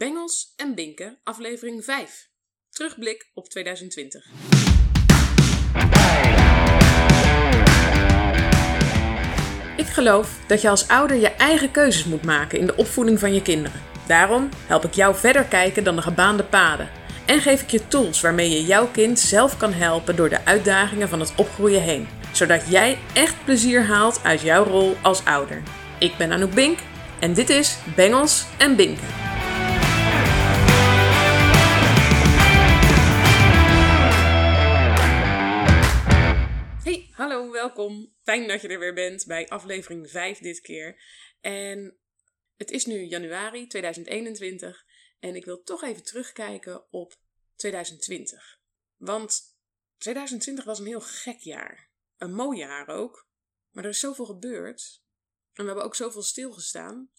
Bengels en Binken, aflevering 5. Terugblik op 2020. Ik geloof dat je als ouder je eigen keuzes moet maken in de opvoeding van je kinderen. Daarom help ik jou verder kijken dan de gebaande paden. En geef ik je tools waarmee je jouw kind zelf kan helpen door de uitdagingen van het opgroeien heen. Zodat jij echt plezier haalt uit jouw rol als ouder. Ik ben Anouk Bink en dit is Bengels en Binken. Hallo, welkom. Fijn dat je er weer bent bij aflevering 5 dit keer. En het is nu januari 2021 en ik wil toch even terugkijken op 2020. Want 2020 was een heel gek jaar. Een mooi jaar ook. Maar er is zoveel gebeurd. En we hebben ook zoveel stilgestaan.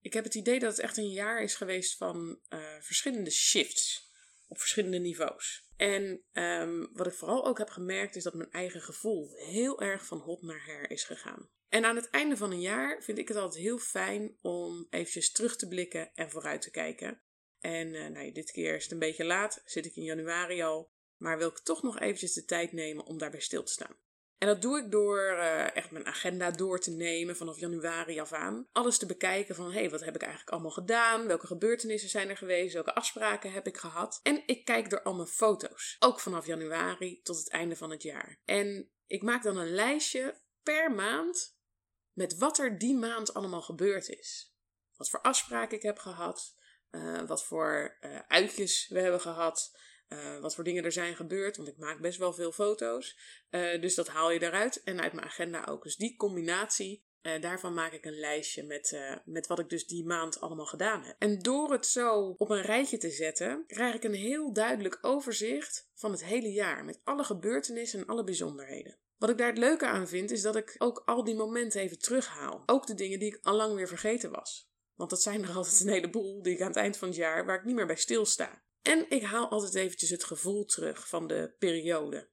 Ik heb het idee dat het echt een jaar is geweest van uh, verschillende shifts. Op verschillende niveaus. En um, wat ik vooral ook heb gemerkt is dat mijn eigen gevoel heel erg van hot naar her is gegaan. En aan het einde van een jaar vind ik het altijd heel fijn om eventjes terug te blikken en vooruit te kijken. En uh, nou, dit keer is het een beetje laat, zit ik in januari al, maar wil ik toch nog eventjes de tijd nemen om daarbij stil te staan. En dat doe ik door uh, echt mijn agenda door te nemen vanaf januari af aan. Alles te bekijken van, hé, hey, wat heb ik eigenlijk allemaal gedaan? Welke gebeurtenissen zijn er geweest? Welke afspraken heb ik gehad? En ik kijk door al mijn foto's. Ook vanaf januari tot het einde van het jaar. En ik maak dan een lijstje per maand met wat er die maand allemaal gebeurd is. Wat voor afspraken ik heb gehad. Uh, wat voor uh, uitjes we hebben gehad. Uh, wat voor dingen er zijn gebeurd, want ik maak best wel veel foto's. Uh, dus dat haal je eruit en uit mijn agenda ook. Dus die combinatie, uh, daarvan maak ik een lijstje met, met wat ik dus die maand allemaal gedaan heb. En door het zo op een rijtje te zetten, krijg ik een heel duidelijk overzicht van het hele jaar. Met alle gebeurtenissen en alle bijzonderheden. Wat ik daar het leuke aan vind, is dat ik ook al die momenten even terughaal. Ook de dingen die ik al lang weer vergeten was. Want dat zijn er altijd een heleboel die ik aan het eind van het jaar waar ik niet meer bij stilsta. En ik haal altijd eventjes het gevoel terug van de periode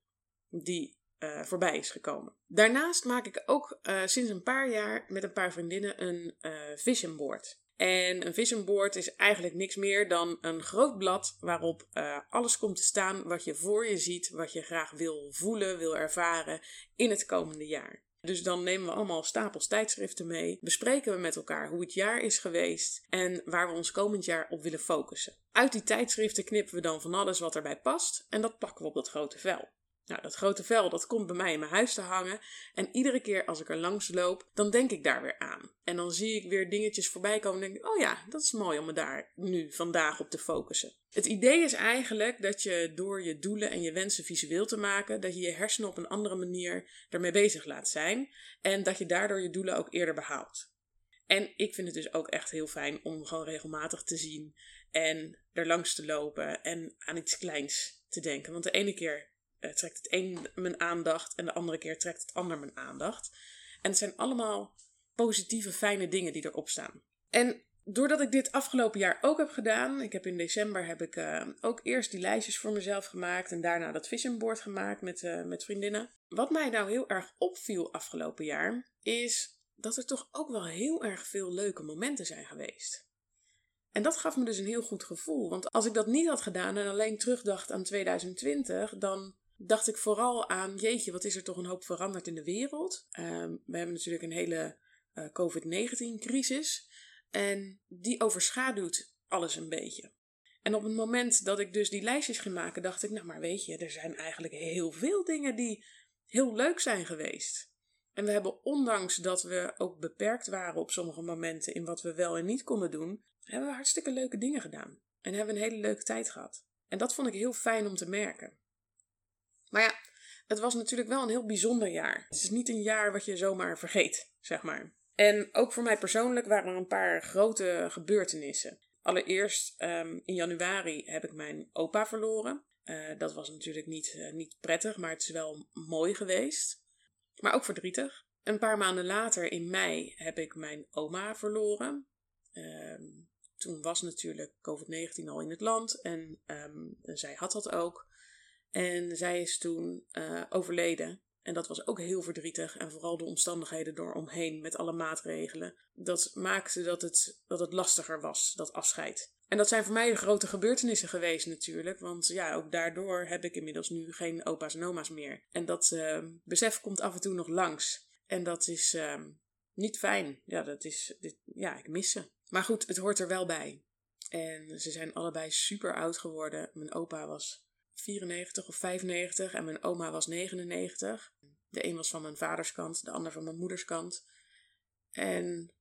die uh, voorbij is gekomen. Daarnaast maak ik ook uh, sinds een paar jaar met een paar vriendinnen een uh, vision board. En een vision board is eigenlijk niks meer dan een groot blad waarop alles komt te staan wat je voor je ziet, wat je graag wil voelen, wil ervaren in het komende jaar. Dus dan nemen we allemaal stapels tijdschriften mee, bespreken we met elkaar hoe het jaar is geweest en waar we ons komend jaar op willen focussen. Uit die tijdschriften knippen we dan van alles wat erbij past en dat pakken we op dat grote vel. Nou, dat grote vel dat komt bij mij in mijn huis te hangen. En iedere keer als ik er langs loop, dan denk ik daar weer aan. En dan zie ik weer dingetjes voorbij komen en denk ik, oh ja, dat is mooi om me daar nu vandaag op te focussen. Het idee is eigenlijk dat je door je doelen en je wensen visueel te maken, dat je je hersenen op een andere manier ermee bezig laat zijn. En dat je daardoor je doelen ook eerder behaalt. En ik vind het dus ook echt heel fijn om gewoon regelmatig te zien en er langs te lopen en aan iets kleins te denken. Want de ene keer trekt het een mijn aandacht en de andere keer trekt het ander mijn aandacht. En het zijn allemaal positieve, fijne dingen die erop staan. En doordat ik dit afgelopen jaar ook heb gedaan, ik heb in december heb ik uh, ook eerst die lijstjes voor mezelf gemaakt en daarna dat vision board gemaakt met, uh, met vriendinnen. Wat mij nou heel erg opviel afgelopen jaar, is dat er toch ook wel heel erg veel leuke momenten zijn geweest. En dat gaf me dus een heel goed gevoel. Want als ik dat niet had gedaan en alleen terugdacht aan 2020, dan dacht ik vooral aan, jeetje, wat is er toch een hoop veranderd in de wereld. Um, we hebben natuurlijk een hele uh, COVID-19-crisis en die overschaduwt alles een beetje. En op het moment dat ik dus die lijstjes ging maken, dacht ik, nou maar weet je, er zijn eigenlijk heel veel dingen die heel leuk zijn geweest. En we hebben, ondanks dat we ook beperkt waren op sommige momenten in wat we wel en niet konden doen, hebben we hartstikke leuke dingen gedaan. En hebben een hele leuke tijd gehad. En dat vond ik heel fijn om te merken. Maar ja, het was natuurlijk wel een heel bijzonder jaar. Het is niet een jaar wat je zomaar vergeet, zeg maar. En ook voor mij persoonlijk waren er een paar grote gebeurtenissen. Allereerst um, in januari heb ik mijn opa verloren. Uh, dat was natuurlijk niet, uh, niet prettig, maar het is wel mooi geweest. Maar ook verdrietig. Een paar maanden later, in mei, heb ik mijn oma verloren. Um, toen was natuurlijk COVID-19 al in het land en um, zij had dat ook. En zij is toen uh, overleden. En dat was ook heel verdrietig. En vooral de omstandigheden eromheen met alle maatregelen. Dat maakte dat het, dat het lastiger was, dat afscheid. En dat zijn voor mij grote gebeurtenissen geweest natuurlijk. Want ja, ook daardoor heb ik inmiddels nu geen opa's en oma's meer. En dat uh, besef komt af en toe nog langs. En dat is uh, niet fijn. Ja, dat is, dit, ja, ik mis ze. Maar goed, het hoort er wel bij. En ze zijn allebei super oud geworden. Mijn opa was 94 of 95 en mijn oma was 99. De een was van mijn vaders kant, de ander van mijn moeders kant. En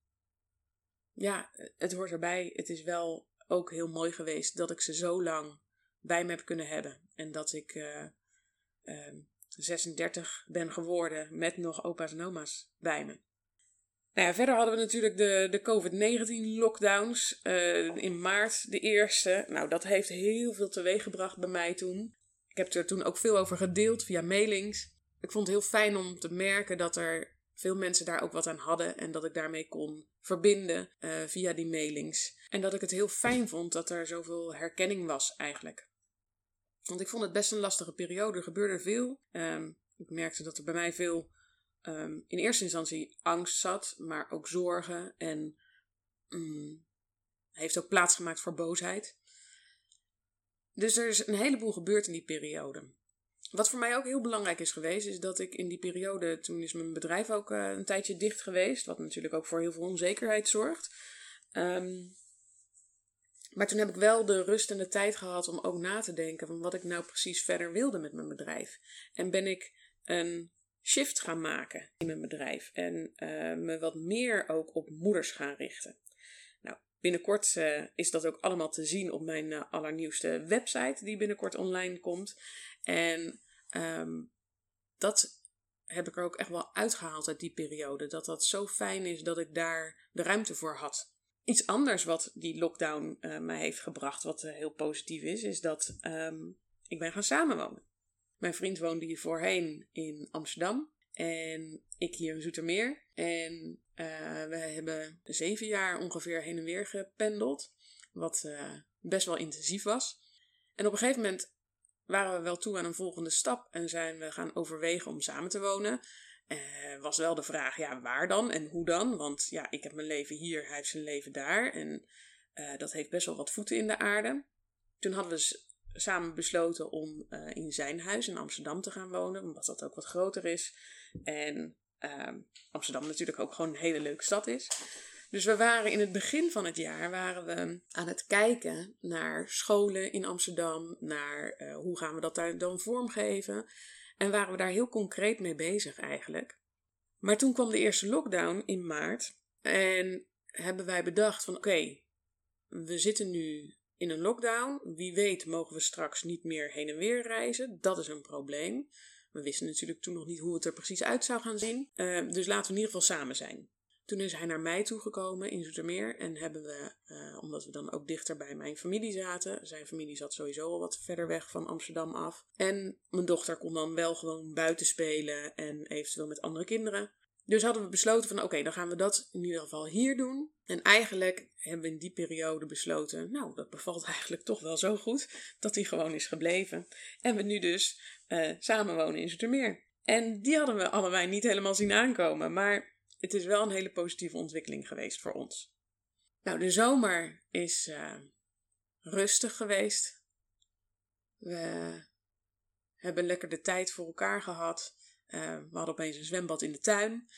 ja, het hoort erbij. Het is wel ook heel mooi geweest dat ik ze zo lang bij me heb kunnen hebben. En dat ik uh, uh, 36 ben geworden met nog opa's en oma's bij me. Nou ja, verder hadden we natuurlijk de, de COVID-19 lockdowns. Uh, in maart de eerste. Nou, dat heeft heel veel teweeggebracht bij mij toen. Ik heb er toen ook veel over gedeeld via mailings. Ik vond het heel fijn om te merken dat er veel mensen daar ook wat aan hadden en dat ik daarmee kon verbinden uh, via die mailings. En dat ik het heel fijn vond dat er zoveel herkenning was eigenlijk. Want ik vond het best een lastige periode. Er gebeurde veel. Um, ik merkte dat er bij mij veel um, in eerste instantie angst zat, maar ook zorgen. En um, heeft ook plaatsgemaakt voor boosheid. Dus er is een heleboel gebeurd in die periode. Wat voor mij ook heel belangrijk is geweest, is dat ik in die periode, toen is mijn bedrijf ook uh, een tijdje dicht geweest, wat natuurlijk ook voor heel veel onzekerheid zorgt. Um, maar toen heb ik wel de rust en de tijd gehad om ook na te denken van wat ik nou precies verder wilde met mijn bedrijf. En ben ik een shift gaan maken in mijn bedrijf en uh, me wat meer ook op moeders gaan richten. Nou, binnenkort uh, is dat ook allemaal te zien op mijn uh, allernieuwste website, die binnenkort online komt. En um, dat heb ik er ook echt wel uitgehaald uit die periode. Dat dat zo fijn is dat ik daar de ruimte voor had. Iets anders wat die lockdown mij heeft gebracht, wat heel positief is, is dat um, ik ben gaan samenwonen. Mijn vriend woonde hier voorheen in Amsterdam en ik hier in Zoetermeer. En uh, we hebben zeven jaar ongeveer heen en weer gependeld, wat best wel intensief was. En op een gegeven moment waren we wel toe aan een volgende stap en zijn we gaan overwegen om samen te wonen. Uh, was wel de vraag, ja, waar dan en hoe dan? Want ja, ik heb mijn leven hier, hij heeft zijn leven daar. En dat heeft best wel wat voeten in de aarde. Toen hadden we samen besloten om uh, in zijn huis in Amsterdam te gaan wonen, omdat dat ook wat groter is. En ehm, Amsterdam natuurlijk ook gewoon een hele leuke stad is. Dus we waren in het begin van het jaar waren we aan het kijken naar scholen in Amsterdam, naar hoe gaan we dat daar dan vormgeven. En waren we daar heel concreet mee bezig eigenlijk. Maar toen kwam de eerste lockdown in maart. En hebben wij bedacht van oké, we zitten nu in een lockdown. Wie weet mogen we straks niet meer heen en weer reizen. Dat is een probleem. We wisten natuurlijk toen nog niet hoe het er precies uit zou gaan zien. Uh, dus laten we in ieder geval samen zijn. Toen is hij naar mij toegekomen in Zoetermeer en hebben we, uh, omdat we dan ook dichter bij mijn familie zaten, zijn familie zat sowieso al wat verder weg van Amsterdam af. En mijn dochter kon dan wel gewoon buiten spelen en eventueel met andere kinderen. Dus hadden we besloten van oké, dan gaan we dat in ieder geval hier doen. En eigenlijk hebben we in die periode besloten, nou dat bevalt eigenlijk toch wel zo goed, dat hij gewoon is gebleven. En we nu dus uh, samen wonen in Zoetermeer. En die hadden we allebei niet helemaal zien aankomen, maar het is wel een hele positieve ontwikkeling geweest voor ons. Nou, de zomer is uh, rustig geweest. We hebben lekker de tijd voor elkaar gehad. Uh, we hadden opeens een zwembad in de tuin.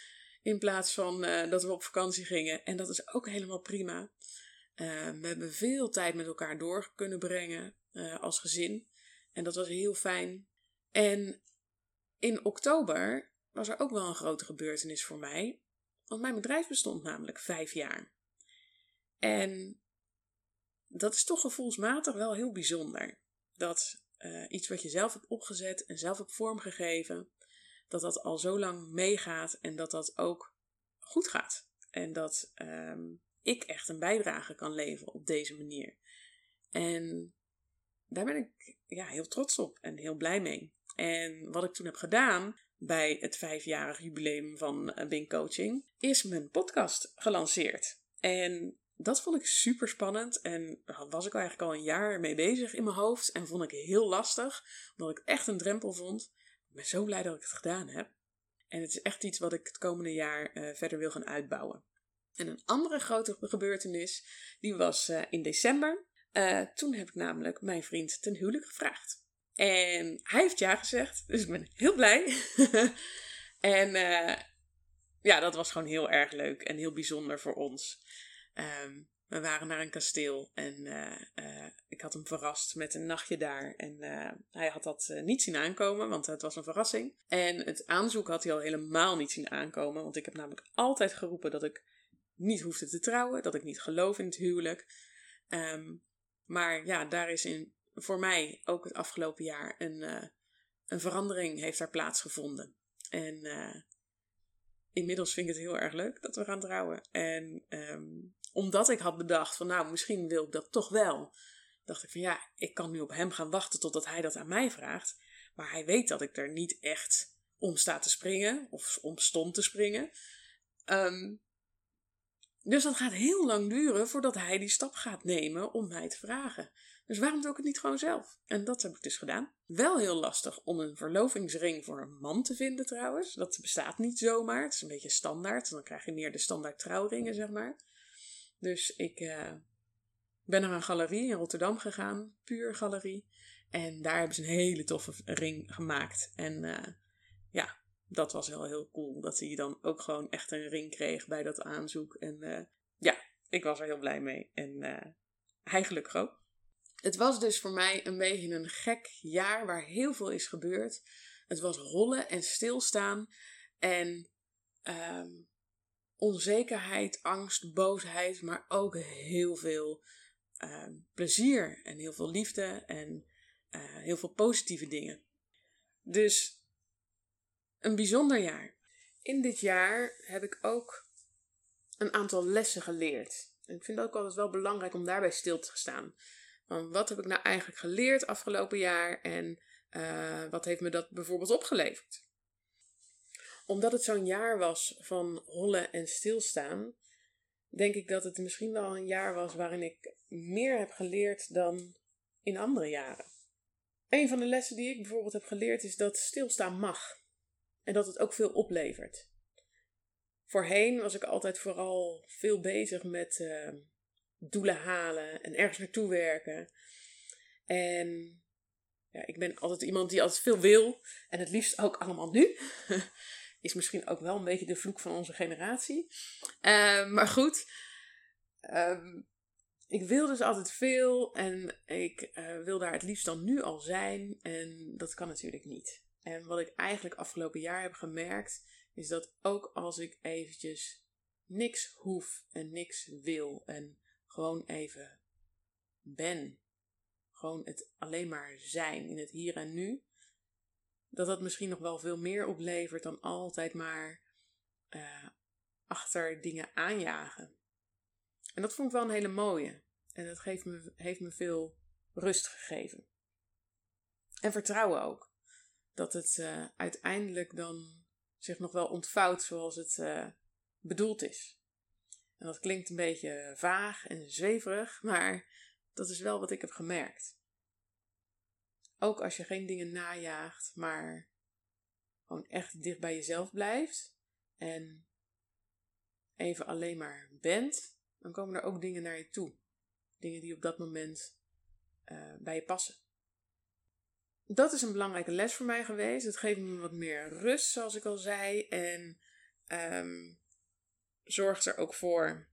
In plaats van uh, dat we op vakantie gingen. En dat is ook helemaal prima. we hebben veel tijd met elkaar door kunnen brengen als gezin. En dat was heel fijn. En in oktober was er ook wel een grote gebeurtenis voor mij. Want mijn bedrijf bestond namelijk vijf jaar. En dat is toch gevoelsmatig wel heel bijzonder. Dat iets wat je zelf hebt opgezet en zelf hebt vormgegeven, dat dat al zo lang meegaat en dat dat ook goed gaat. En dat um, ik echt een bijdrage kan leveren op deze manier. En daar ben ik ja, heel trots op en heel blij mee. En wat ik toen heb gedaan, bij het vijfjarig jubileum van eh, Coaching, is mijn podcast gelanceerd. En dat vond ik super spannend en was ik eigenlijk al een jaar mee bezig in mijn hoofd en vond ik heel lastig, omdat ik echt een drempel vond. Ben zo blij dat ik het gedaan heb. En het is echt iets wat ik het komende jaar uh, verder wil gaan uitbouwen. En een andere grote gebeurtenis, die was uh, in december. Uh, toen heb ik namelijk mijn vriend ten huwelijk gevraagd. En hij heeft ja gezegd, dus ik ben heel blij. en ja, dat was gewoon heel erg leuk en heel bijzonder voor ons. Um, we waren naar een kasteel en uh, uh, ik had hem verrast met een nachtje daar. En uh, hij had dat niet zien aankomen, want het was een verrassing. En het aanzoek had hij al helemaal niet zien aankomen, want ik heb namelijk altijd geroepen dat ik niet hoefde te trouwen, dat ik niet geloof in het huwelijk. Um, maar ja, daar is in, voor mij ook het afgelopen jaar een, een verandering heeft daar plaatsgevonden. En inmiddels vind ik het heel erg leuk dat we gaan trouwen. En um, omdat ik had bedacht van nou, misschien wil ik dat toch wel. Dacht ik van ja, ik kan nu op hem gaan wachten totdat hij dat aan mij vraagt. Maar hij weet dat ik er niet echt om sta te springen. Of om stond te springen. Um, dus dat gaat heel lang duren voordat hij die stap gaat nemen om mij te vragen. Dus waarom doe ik het niet gewoon zelf? En dat heb ik dus gedaan. Wel heel lastig om een verlovingsring voor een man te vinden trouwens. Dat bestaat niet zomaar. Het is een beetje standaard. Dan krijg je meer de standaard trouwringen, zeg maar. Dus ik uh, ben naar een galerie in Rotterdam gegaan. Puur galerie. En daar hebben ze een hele toffe ring gemaakt. En uh, ja, dat was wel heel cool. Dat hij dan ook gewoon echt een ring kreeg bij dat aanzoek. En uh, ja, ik was er heel blij mee. En hij gelukkig ook. Het was dus voor mij een beetje een gek jaar waar heel veel is gebeurd. Het was rollen en stilstaan en um, onzekerheid, angst, boosheid, maar ook heel veel um, plezier en heel veel liefde en uh, heel veel positieve dingen. Dus een bijzonder jaar. In dit jaar heb ik ook een aantal lessen geleerd. En ik vind het ook altijd wel belangrijk om daarbij stil te staan. Wat heb ik nou eigenlijk geleerd afgelopen jaar en uh, wat heeft me dat bijvoorbeeld opgeleverd? Omdat het zo'n jaar was van hollen en stilstaan, denk ik dat het misschien wel een jaar was waarin ik meer heb geleerd dan in andere jaren. Een van de lessen die ik bijvoorbeeld heb geleerd is dat stilstaan mag en dat het ook veel oplevert. Voorheen was ik altijd vooral veel bezig met uh, doelen halen en ergens naartoe werken. En ja, ik ben altijd iemand die altijd veel wil en het liefst ook allemaal nu. Is misschien ook wel een beetje de vloek van onze generatie. Uh, maar goed, uh, ik wil dus altijd veel en ik uh, wil daar het liefst dan nu al zijn. En dat kan natuurlijk niet. En wat ik eigenlijk afgelopen jaar heb gemerkt, is dat ook als ik eventjes niks hoef en niks wil en gewoon even ben. Gewoon het alleen maar zijn in het hier en nu. Dat dat misschien nog wel veel meer oplevert dan altijd maar uh, achter dingen aanjagen. En dat vond ik wel een hele mooie. En dat geeft me, heeft me veel rust gegeven. En vertrouwen ook. Dat het uh, uiteindelijk dan zich nog wel ontvouwt zoals het uh, bedoeld is. En dat klinkt een beetje vaag en zweverig, maar dat is wel wat ik heb gemerkt. Ook als je geen dingen najaagt, maar gewoon echt dicht bij jezelf blijft en even alleen maar bent, dan komen er ook dingen naar je toe. Dingen die op dat moment uh, bij je passen. Dat is een belangrijke les voor mij geweest. Het geeft me wat meer rust, zoals ik al zei. En um, zorgt er ook voor.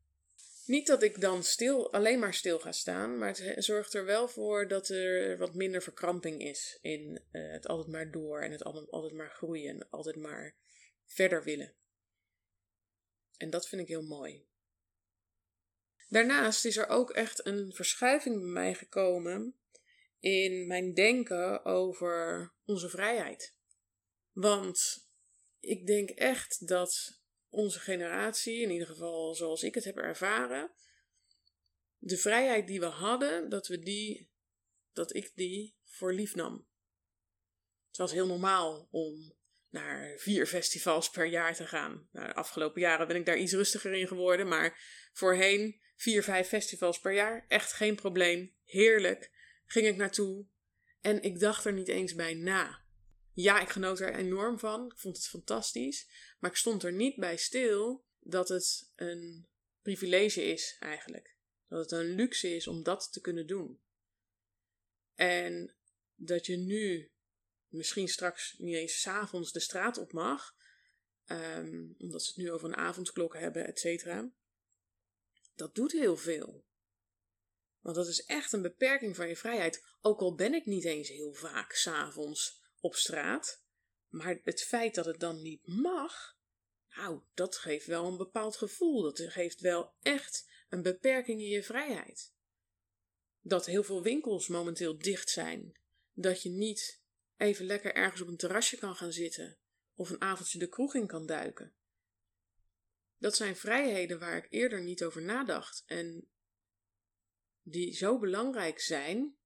Niet dat ik dan stil, alleen maar stil ga staan, maar het zorgt er wel voor dat er wat minder verkramping is in uh, het altijd maar door en het altijd, altijd maar groeien en altijd maar verder willen. En dat vind ik heel mooi. Daarnaast is er ook echt een verschuiving bij mij gekomen in mijn denken over onze vrijheid. Want ik denk echt dat onze generatie, in ieder geval zoals ik het heb ervaren, de vrijheid die we hadden, dat we die, dat ik die voor lief nam. Het was heel normaal om naar vier festivals per jaar te gaan. Nou, de afgelopen jaren ben ik daar iets rustiger in geworden, maar voorheen vier, vijf festivals per jaar, echt geen probleem, heerlijk, ging ik naartoe en ik dacht er niet eens bij na. Ja, ik genoot er enorm van. Ik vond het fantastisch. Maar ik stond er niet bij stil dat het een privilege is eigenlijk. Dat het een luxe is om dat te kunnen doen. En dat je nu misschien straks niet eens s'avonds de straat op mag, ehm, omdat ze het nu over een avondklok hebben, et cetera. Dat doet heel veel. Want dat is echt een beperking van je vrijheid. Ook al ben ik niet eens heel vaak s'avonds op straat. Maar het feit dat het dan niet mag, nou, dat geeft wel een bepaald gevoel. Dat geeft wel echt een beperking in je vrijheid. Dat heel veel winkels momenteel dicht zijn. Dat je niet even lekker ergens op een terrasje kan gaan zitten. Of een avondje de kroeg in kan duiken. Dat zijn vrijheden waar ik eerder niet over nadacht. En die zo belangrijk zijn.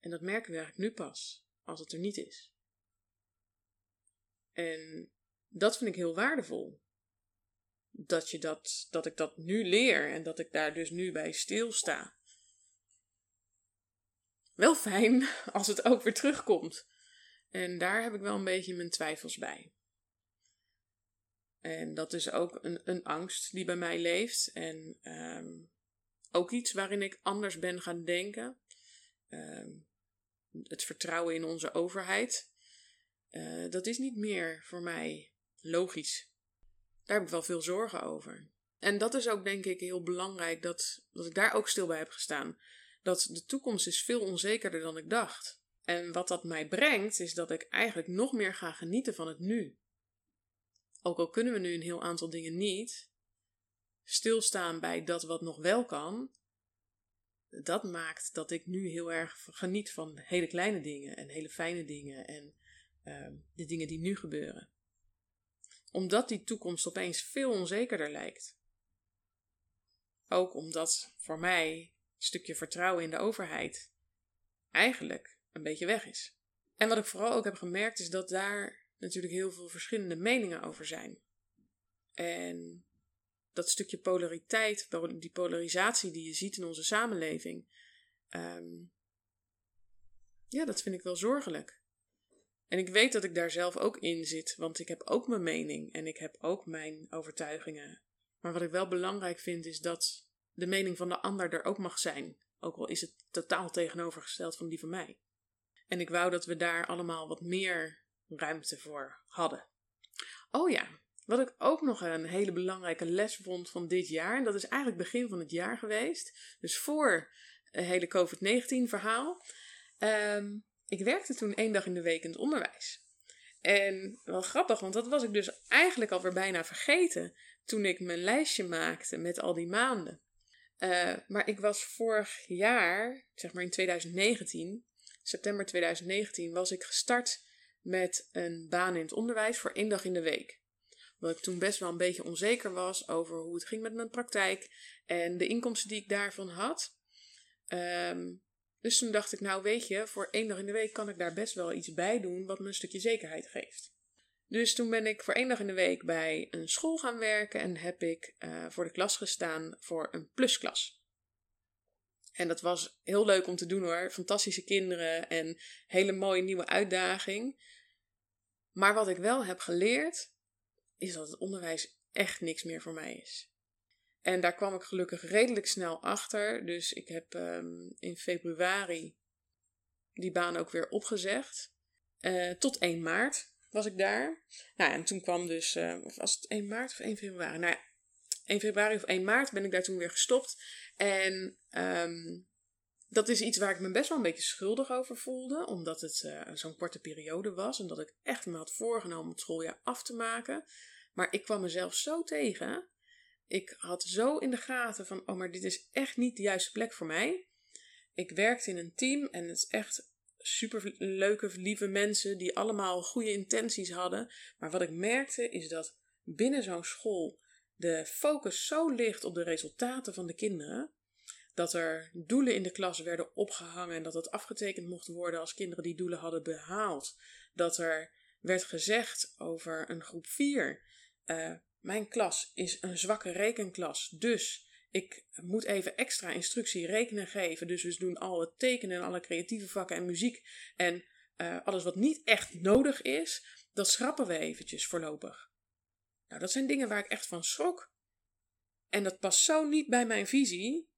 En dat merken we eigenlijk nu pas, als het er niet is. En dat vind ik heel waardevol. Dat, je dat, dat ik dat nu leer en dat ik daar dus nu bij stilsta. Wel fijn als het ook weer terugkomt. En daar heb ik wel een beetje mijn twijfels bij. En dat is ook een, een angst die bij mij leeft. En um, ook iets waarin ik anders ben gaan denken. Ehm, het vertrouwen in onze overheid. Uh, dat is niet meer voor mij logisch. Daar heb ik wel veel zorgen over. En dat is ook denk ik heel belangrijk dat, dat ik daar ook stil bij heb gestaan. Dat de toekomst is veel onzekerder dan ik dacht. En wat dat mij brengt, is dat ik eigenlijk nog meer ga genieten van het nu. Ook al kunnen we nu een heel aantal dingen niet, stilstaan bij dat wat nog wel kan, dat maakt dat ik nu heel erg geniet van hele kleine dingen en hele fijne dingen en uh, de dingen die nu gebeuren. Omdat die toekomst opeens veel onzekerder lijkt. Ook omdat voor mij een stukje vertrouwen in de overheid eigenlijk een beetje weg is. En wat ik vooral ook heb gemerkt is dat daar natuurlijk heel veel verschillende meningen over zijn. En dat stukje polariteit, die polarisatie die je ziet in onze samenleving, um, ja, dat vind ik wel zorgelijk. En ik weet dat ik daar zelf ook in zit, want ik heb ook mijn mening en ik heb ook mijn overtuigingen. Maar wat ik wel belangrijk vind is dat de mening van de ander er ook mag zijn, ook al is het totaal tegenovergesteld van die van mij. En ik wou dat we daar allemaal wat meer ruimte voor hadden. Oh ja, wat ik ook nog een hele belangrijke les vond van dit jaar, en dat is eigenlijk begin van het jaar geweest, dus voor het hele COVID-19 verhaal. Um, ik werkte toen één dag in de week in het onderwijs. En wel grappig, want dat was ik dus eigenlijk alweer bijna vergeten toen ik mijn lijstje maakte met al die maanden. Uh, maar ik was vorig jaar, zeg maar in 2019, september 2019, was ik gestart met een baan in het onderwijs voor één dag in de week. Omdat ik toen best wel een beetje onzeker was over hoe het ging met mijn praktijk en de inkomsten die ik daarvan had. Um, dus toen dacht ik, nou weet je, voor één dag in de week kan ik daar best wel iets bij doen wat me een stukje zekerheid geeft. Dus toen ben ik voor één dag in de week bij een school gaan werken en heb ik uh, voor de klas gestaan voor een plusklas. En dat was heel leuk om te doen hoor. Fantastische kinderen en hele mooie nieuwe uitdaging. Maar wat ik wel heb geleerd, is dat het onderwijs echt niks meer voor mij is. En daar kwam ik gelukkig redelijk snel achter. Dus ik heb um, in februari die baan ook weer opgezegd. Uh, tot 1 maart was ik daar. Nou, en toen kwam dus, uh, was het 1 maart of 1 februari? Nou ja, 1 februari of 1 maart ben ik daar toen weer gestopt. En um, dat is iets waar ik me best wel een beetje schuldig over voelde, omdat het uh, zo'n korte periode was en dat ik echt me had voorgenomen het schooljaar af te maken. Maar ik kwam mezelf zo tegen. Ik had zo in de gaten van, oh, maar dit is echt niet de juiste plek voor mij. Ik werkte in een team en het is echt super leuke, lieve mensen die allemaal goede intenties hadden. Maar wat ik merkte is dat binnen zo'n school de focus zo ligt op de resultaten van de kinderen. Dat er doelen in de klas werden opgehangen en dat het afgetekend mocht worden als kinderen die doelen hadden behaald. Dat er werd gezegd over een groep 4. Eh, mijn klas is een zwakke rekenklas, dus ik moet even extra instructie rekenen geven. Dus we doen al het tekenen en alle creatieve vakken en muziek. En eh, alles wat niet echt nodig is, dat schrappen we eventjes voorlopig. Nou, dat zijn dingen waar ik echt van schrok. En dat past zo niet bij mijn visie,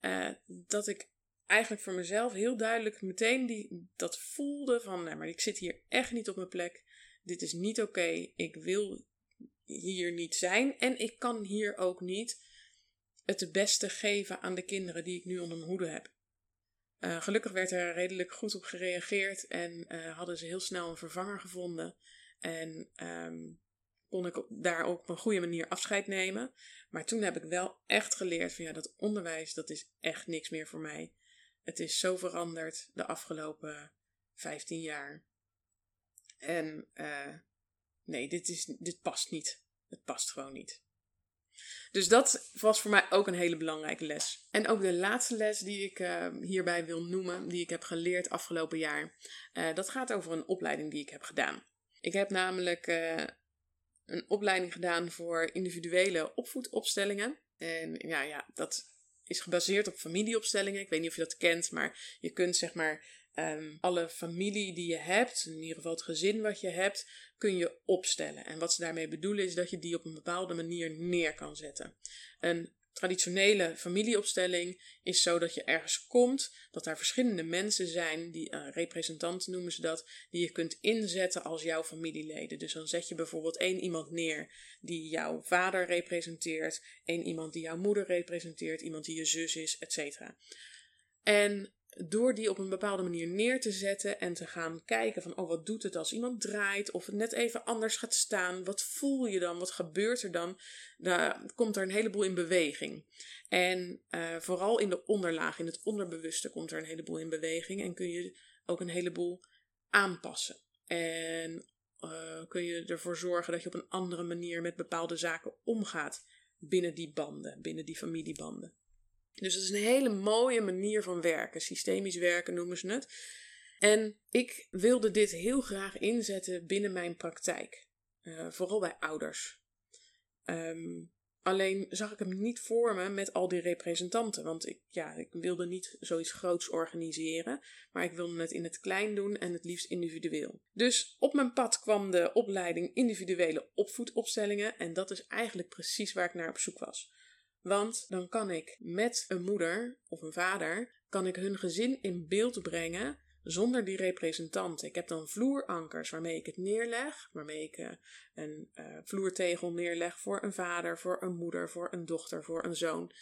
uh, dat ik eigenlijk voor mezelf heel duidelijk meteen die, dat voelde van, nee, maar ik zit hier echt niet op mijn plek. Dit is niet oké. Ik wil hier niet zijn. En ik kan hier ook niet het beste geven aan de kinderen die ik nu onder mijn hoede heb. Uh, gelukkig werd er redelijk goed op gereageerd en uh, hadden ze heel snel een vervanger gevonden. En um, kon ik daar ook op een goede manier afscheid nemen. Maar toen heb ik wel echt geleerd van ja, dat onderwijs, dat is echt niks meer voor mij. Het is zo veranderd de afgelopen 15 jaar. En uh, nee, dit, is, dit past niet. Het past gewoon niet. Dus dat was voor mij ook een hele belangrijke les. En ook de laatste les die ik uh, hierbij wil noemen, die ik heb geleerd afgelopen jaar, uh, dat gaat over een opleiding die ik heb gedaan. Ik heb namelijk uh, een opleiding gedaan voor individuele opvoedopstellingen. En ja, ja, dat is gebaseerd op familieopstellingen. Ik weet niet of je dat kent, maar je kunt zeg maar um, alle familie die je hebt, in ieder geval het gezin wat je hebt, kun je opstellen. En wat ze daarmee bedoelen is dat je die op een bepaalde manier neer kan zetten. Een traditionele familieopstelling is zo dat je ergens komt, dat daar verschillende mensen zijn, die uh, representanten noemen ze dat, die je kunt inzetten als jouw familieleden. Dus dan zet je bijvoorbeeld één iemand neer die jouw vader representeert, één iemand die jouw moeder representeert, iemand die je zus is, etc. En door die op een bepaalde manier neer te zetten en te gaan kijken van, oh, wat doet het als iemand draait of het net even anders gaat staan? Wat voel je dan? Wat gebeurt er dan? Dan komt er een heleboel in beweging. En uh, vooral in de onderlaag, in het onderbewuste, komt er een heleboel in beweging en kun je ook een heleboel aanpassen. En uh, kun je ervoor zorgen dat je op een andere manier met bepaalde zaken omgaat binnen die banden, binnen die familiebanden. Dus het is een hele mooie manier van werken. Systemisch werken noemen ze het. En ik wilde dit heel graag inzetten binnen mijn praktijk. Uh, vooral bij ouders. Um, alleen zag ik hem niet voor me met al die representanten. Want ik, ja, ik wilde niet zoiets groots organiseren. Maar ik wilde het in het klein doen en het liefst individueel. Dus op mijn pad kwam de opleiding individuele opvoedopstellingen. En dat is eigenlijk precies waar ik naar op zoek was. Want dan kan ik met een moeder of een vader, kan ik hun gezin in beeld brengen zonder die representanten. Ik heb dan vloerankers waarmee ik het neerleg, waarmee ik uh, een uh, vloertegel neerleg voor een vader, voor een moeder, voor een dochter, voor een zoon.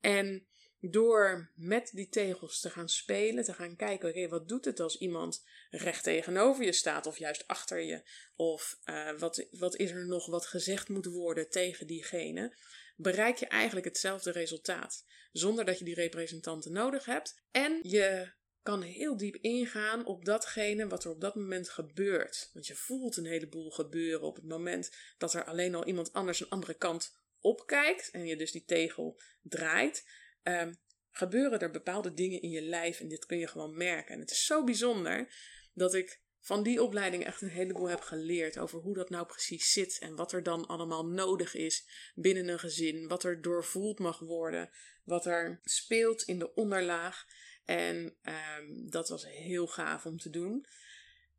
En door met die tegels te gaan spelen, te gaan kijken, oké, wat doet het als iemand recht tegenover je staat of juist achter je? Of uh, wat, wat is er nog wat gezegd moet worden tegen diegene? Bereik je eigenlijk hetzelfde resultaat. Zonder dat je die representanten nodig hebt. En je kan heel diep ingaan op datgene wat er op dat moment gebeurt. Want je voelt een heleboel gebeuren op het moment dat er alleen al iemand anders een andere kant opkijkt. En je dus die tegel draait. Um, gebeuren er bepaalde dingen in je lijf en dit kun je gewoon merken. En het is zo bijzonder dat ik van die opleiding echt een heleboel heb geleerd over hoe dat nou precies zit en wat er dan allemaal nodig is binnen een gezin, wat er doorvoeld mag worden, wat er speelt in de onderlaag. En um, dat was heel gaaf om te doen.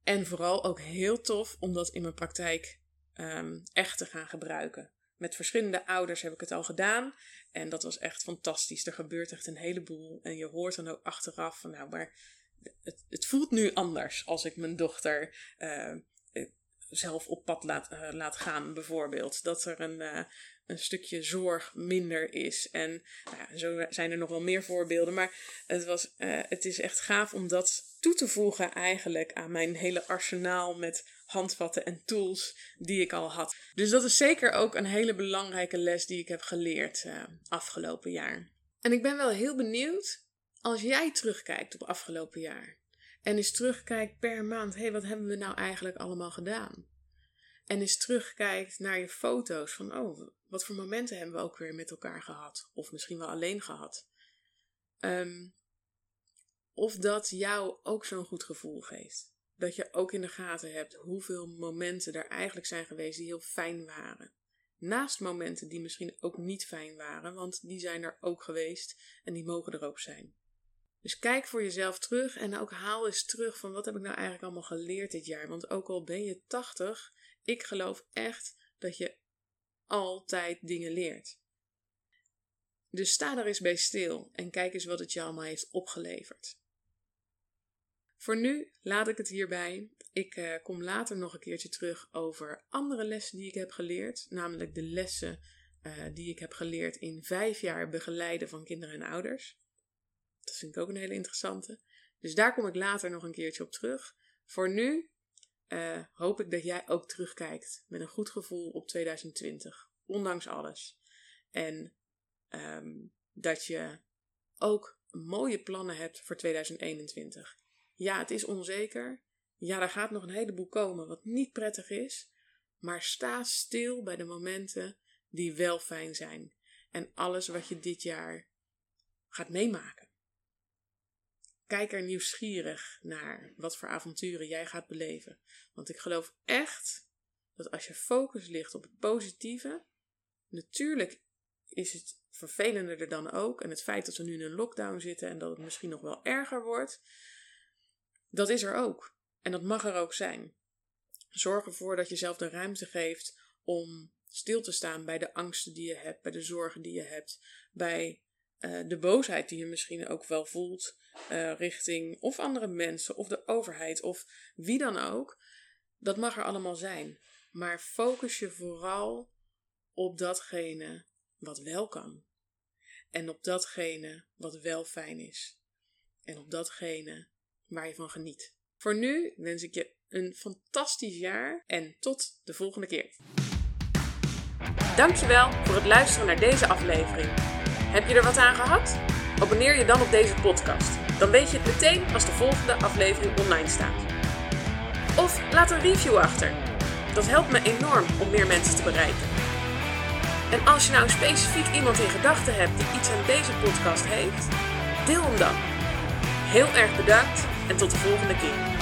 En vooral ook heel tof om dat in mijn praktijk um, echt te gaan gebruiken. Met verschillende ouders heb ik het al gedaan. En dat was echt fantastisch. Er gebeurt echt een heleboel. En je hoort dan ook achteraf van nou, maar het, voelt nu anders als ik mijn dochter uh, zelf op pad laat, uh, laat gaan, bijvoorbeeld. Dat er een, een stukje zorg minder is. En nou ja, zo zijn er nog wel meer voorbeelden. Maar het, was, het is echt gaaf om dat toe te voegen eigenlijk aan mijn hele arsenaal met handvatten en tools die ik al had. Dus dat is zeker ook een hele belangrijke les die ik heb geleerd afgelopen jaar. En ik ben wel heel benieuwd als jij terugkijkt op afgelopen jaar en eens terugkijkt per maand, hé, hey, wat hebben we nou eigenlijk allemaal gedaan? En eens terugkijkt naar je foto's van, oh, wat voor momenten hebben we ook weer met elkaar gehad? Of misschien wel alleen gehad. Um, of dat jou ook zo'n goed gevoel geeft. Dat je ook in de gaten hebt hoeveel momenten er eigenlijk zijn geweest die heel fijn waren. Naast momenten die misschien ook niet fijn waren, want die zijn er ook geweest en die mogen er ook zijn. Dus kijk voor jezelf terug en ook haal eens terug van wat heb ik nou eigenlijk allemaal geleerd dit jaar. Want ook al ben je 80, ik geloof echt dat je altijd dingen leert. Dus sta er eens bij stil en kijk eens wat het je allemaal heeft opgeleverd. Voor nu laat ik het hierbij. Ik uh, kom later nog een keertje terug over andere lessen die ik heb geleerd, namelijk de lessen uh, die ik heb geleerd in vijf jaar begeleiden van kinderen en ouders. Dat vind ik ook een hele interessante. Dus daar kom ik later nog een keertje op terug. Voor nu uh, hoop ik dat jij ook terugkijkt met een goed gevoel op 2020, ondanks alles. En um, dat je ook mooie plannen hebt voor 2021. Ja, het is onzeker. Ja, er gaat nog een heleboel komen wat niet prettig is. Maar sta stil bij de momenten die wel fijn zijn. En alles wat je dit jaar gaat meemaken. Kijk er nieuwsgierig naar wat voor avonturen jij gaat beleven. Want ik geloof echt dat als je focus ligt op het positieve, natuurlijk is het vervelender dan ook. En het feit dat we nu in een lockdown zitten en dat het misschien nog wel erger wordt, dat is er ook. En dat mag er ook zijn. Zorg ervoor dat je zelf de ruimte geeft om stil te staan bij de angsten die je hebt, bij de zorgen die je hebt, bij uh, de boosheid die je misschien ook wel voelt uh, richting of andere mensen of de overheid of wie dan ook. Dat mag er allemaal zijn. Maar focus je vooral op datgene wat wel kan. En op datgene wat wel fijn is. En op datgene waar je van geniet. Voor nu wens ik je een fantastisch jaar en tot de volgende keer. Dankjewel voor het luisteren naar deze aflevering. Heb je er wat aan gehad? Abonneer je dan op deze podcast. Dan weet je het meteen als de volgende aflevering online staat. Of laat een review achter. Dat helpt me enorm om meer mensen te bereiken. En als je nou specifiek iemand in gedachten hebt die iets aan deze podcast heeft, deel hem dan. Heel erg bedankt en tot de volgende keer.